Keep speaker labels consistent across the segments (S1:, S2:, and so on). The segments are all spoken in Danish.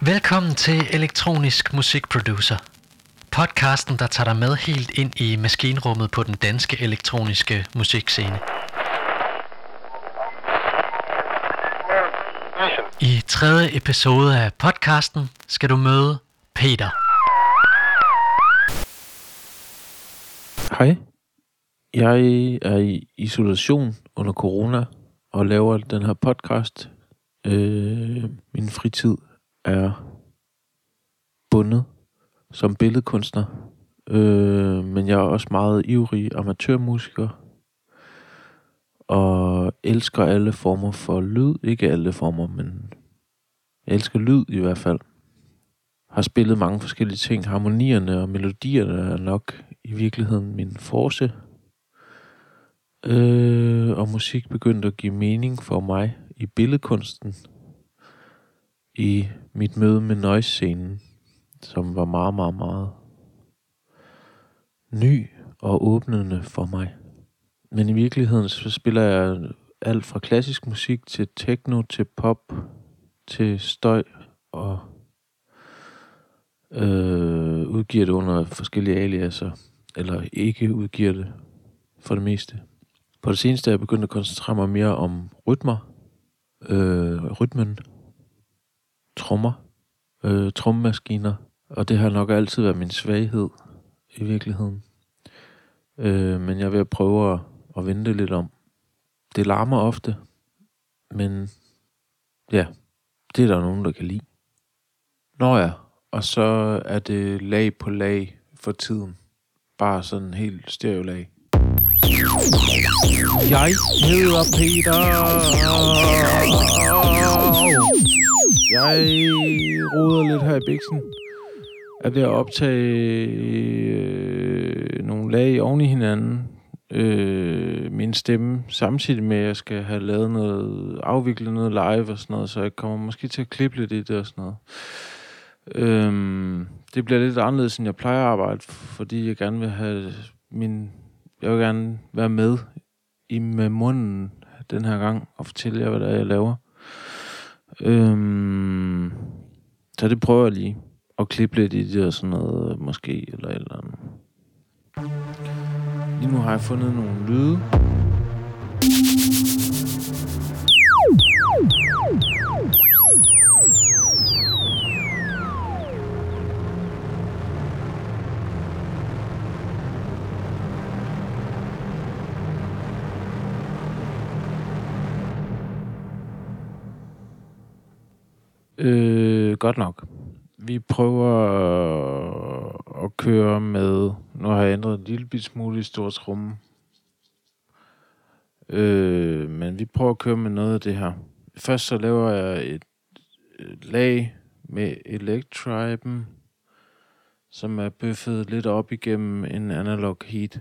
S1: Velkommen til Elektronisk Musikproducer. Podcasten, der tager dig med helt ind i maskinrummet på den danske elektroniske musikscene. I tredje episode af podcasten skal du møde Peter.
S2: Hej. Jeg er i isolation under corona og laver den her podcast. Øh, min fritid er bundet som billedkunstner. Øh, men jeg er også meget ivrig amatørmusiker. Og elsker alle former for lyd. Ikke alle former, men jeg elsker lyd i hvert fald. Har spillet mange forskellige ting. Harmonierne og melodierne er nok i virkeligheden min force. Øh, og musik begyndte at give mening for mig i billedkunsten. I mit møde med noise-scenen, som var meget, meget, meget ny og åbnende for mig. Men i virkeligheden så spiller jeg alt fra klassisk musik til techno til pop til støj og øh, udgiver det under forskellige aliaser, eller ikke udgiver det for det meste. På det seneste er jeg begyndt at koncentrere mig mere om rytmer, øh, rytmen, trommer, øh, trommemaskiner, og det har nok altid været min svaghed i virkeligheden. Øh, men jeg er ved at prøve at, at vende lidt om. Det larmer ofte, men ja, det er der nogen, der kan lide. Nå ja, og så er det lag på lag for tiden. Bare sådan helt stereolag. Jeg hedder Peter. Jeg roder lidt her i biksen. Er ved at optage øh, nogle lag oven i hinanden. Øh, min stemme, samtidig med, at jeg skal have lavet noget, afviklet noget live og sådan noget, så jeg kommer måske til at klippe lidt i det og sådan noget. Øhm, det bliver lidt anderledes, end jeg plejer at arbejde, fordi jeg gerne vil have min... Jeg vil gerne være med i med munden den her gang og fortælle jer, hvad det er, jeg laver. Øhm, så det prøver jeg lige at klippe lidt i det og sådan noget, måske, eller eller andet. Lige nu har jeg fundet nogle lyde. Øh, Øh, godt nok. Vi prøver at køre med... Nu har jeg ændret en lille bit smule i stort rum. Øh, men vi prøver at køre med noget af det her. Først så laver jeg et, et lag med Electriben, som er bøffet lidt op igennem en analog heat.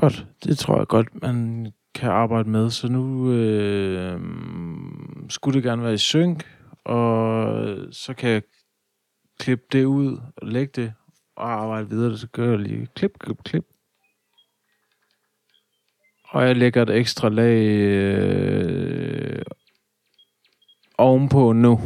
S2: Godt. Det tror jeg godt, man kan arbejde med. Så nu øh, skulle det gerne være i synk, og så kan jeg klippe det ud og lægge det og arbejde videre. Så gør jeg lige klip, klip, klip. Og jeg lægger et ekstra lag øh, ovenpå nu.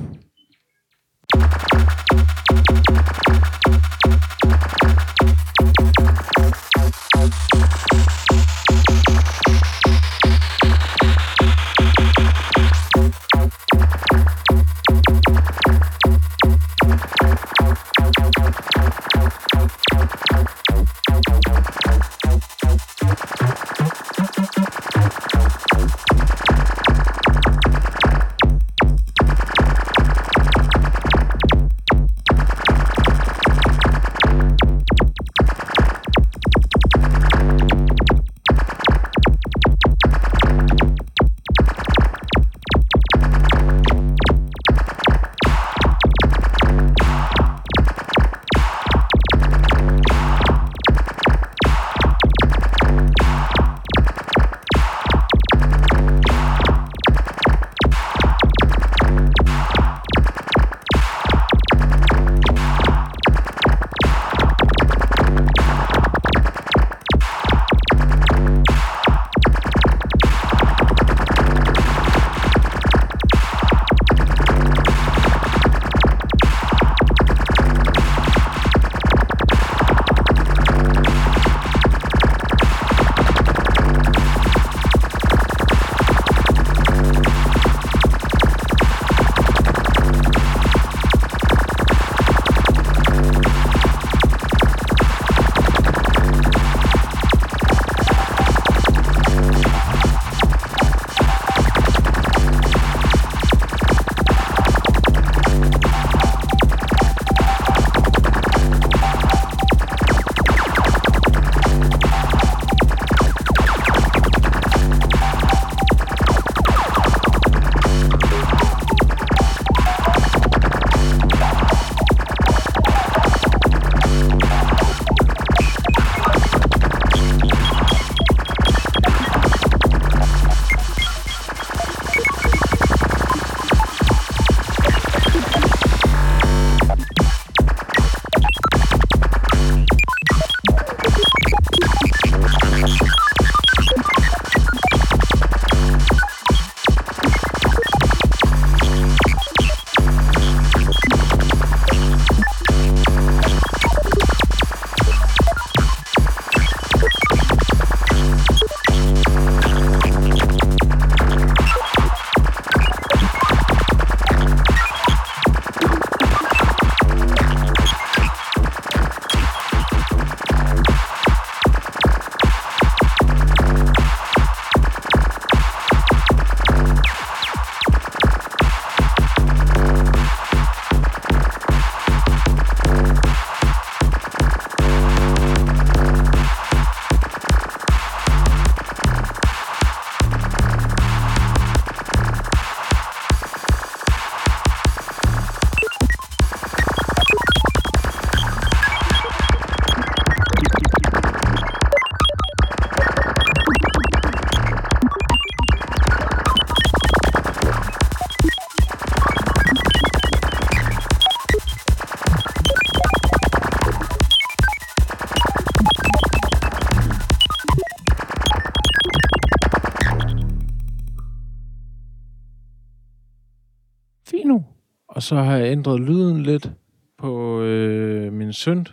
S2: Så har jeg ændret lyden lidt på øh, min søn.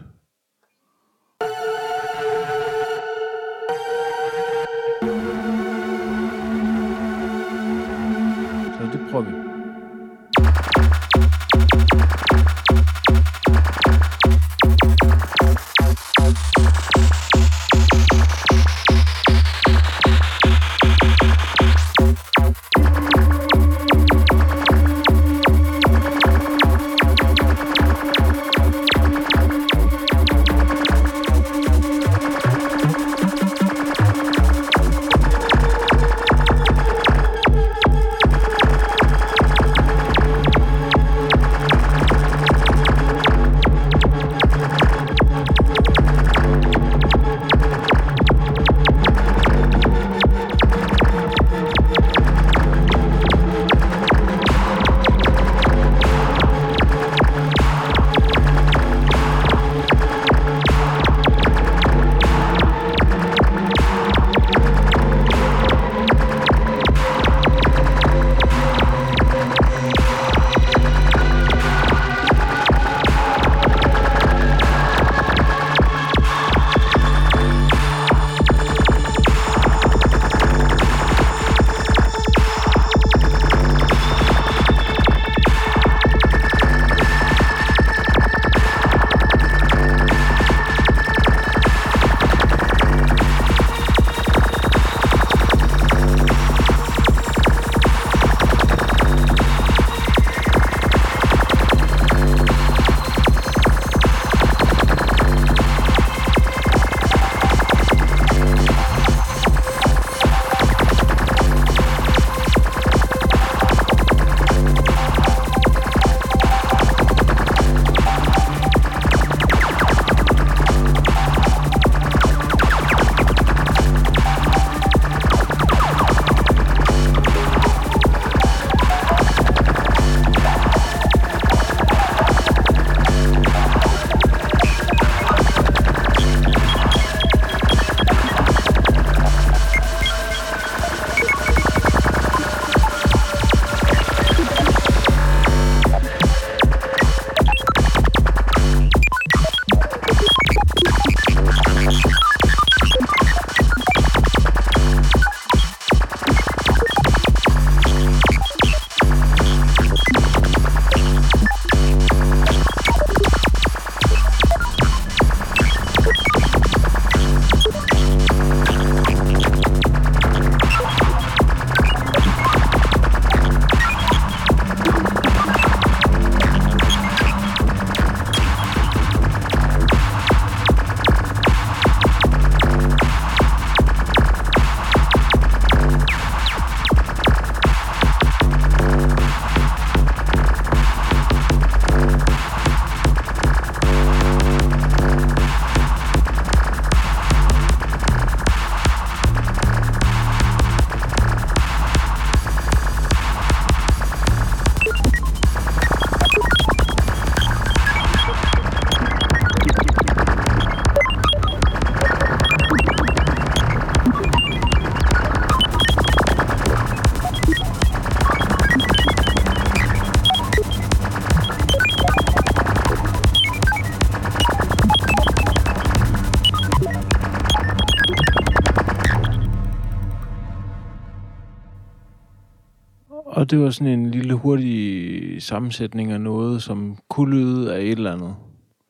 S2: Og det var sådan en lille hurtig sammensætning af noget, som kunne lyde af et eller andet.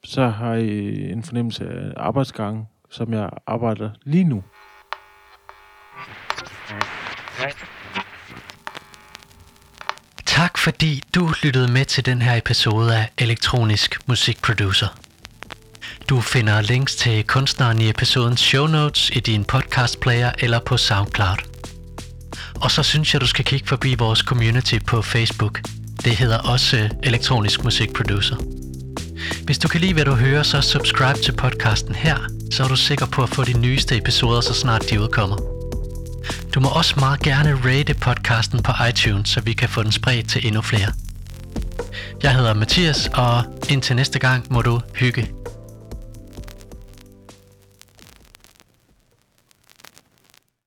S2: Så har I øh, en fornemmelse af arbejdsgang, som jeg arbejder lige nu.
S1: Tak fordi du lyttede med til den her episode af Elektronisk Musikproducer. Du finder links til kunstneren i episodens show notes i din podcast player eller på SoundCloud. Og så synes jeg, du skal kigge forbi vores community på Facebook. Det hedder også øh, Elektronisk Musikproducer. Hvis du kan lide, hvad du hører, så subscribe til podcasten her, så er du sikker på at få de nyeste episoder, så snart de udkommer. Du må også meget gerne rate podcasten på iTunes, så vi kan få den spredt til endnu flere. Jeg hedder Mathias, og indtil næste gang må du hygge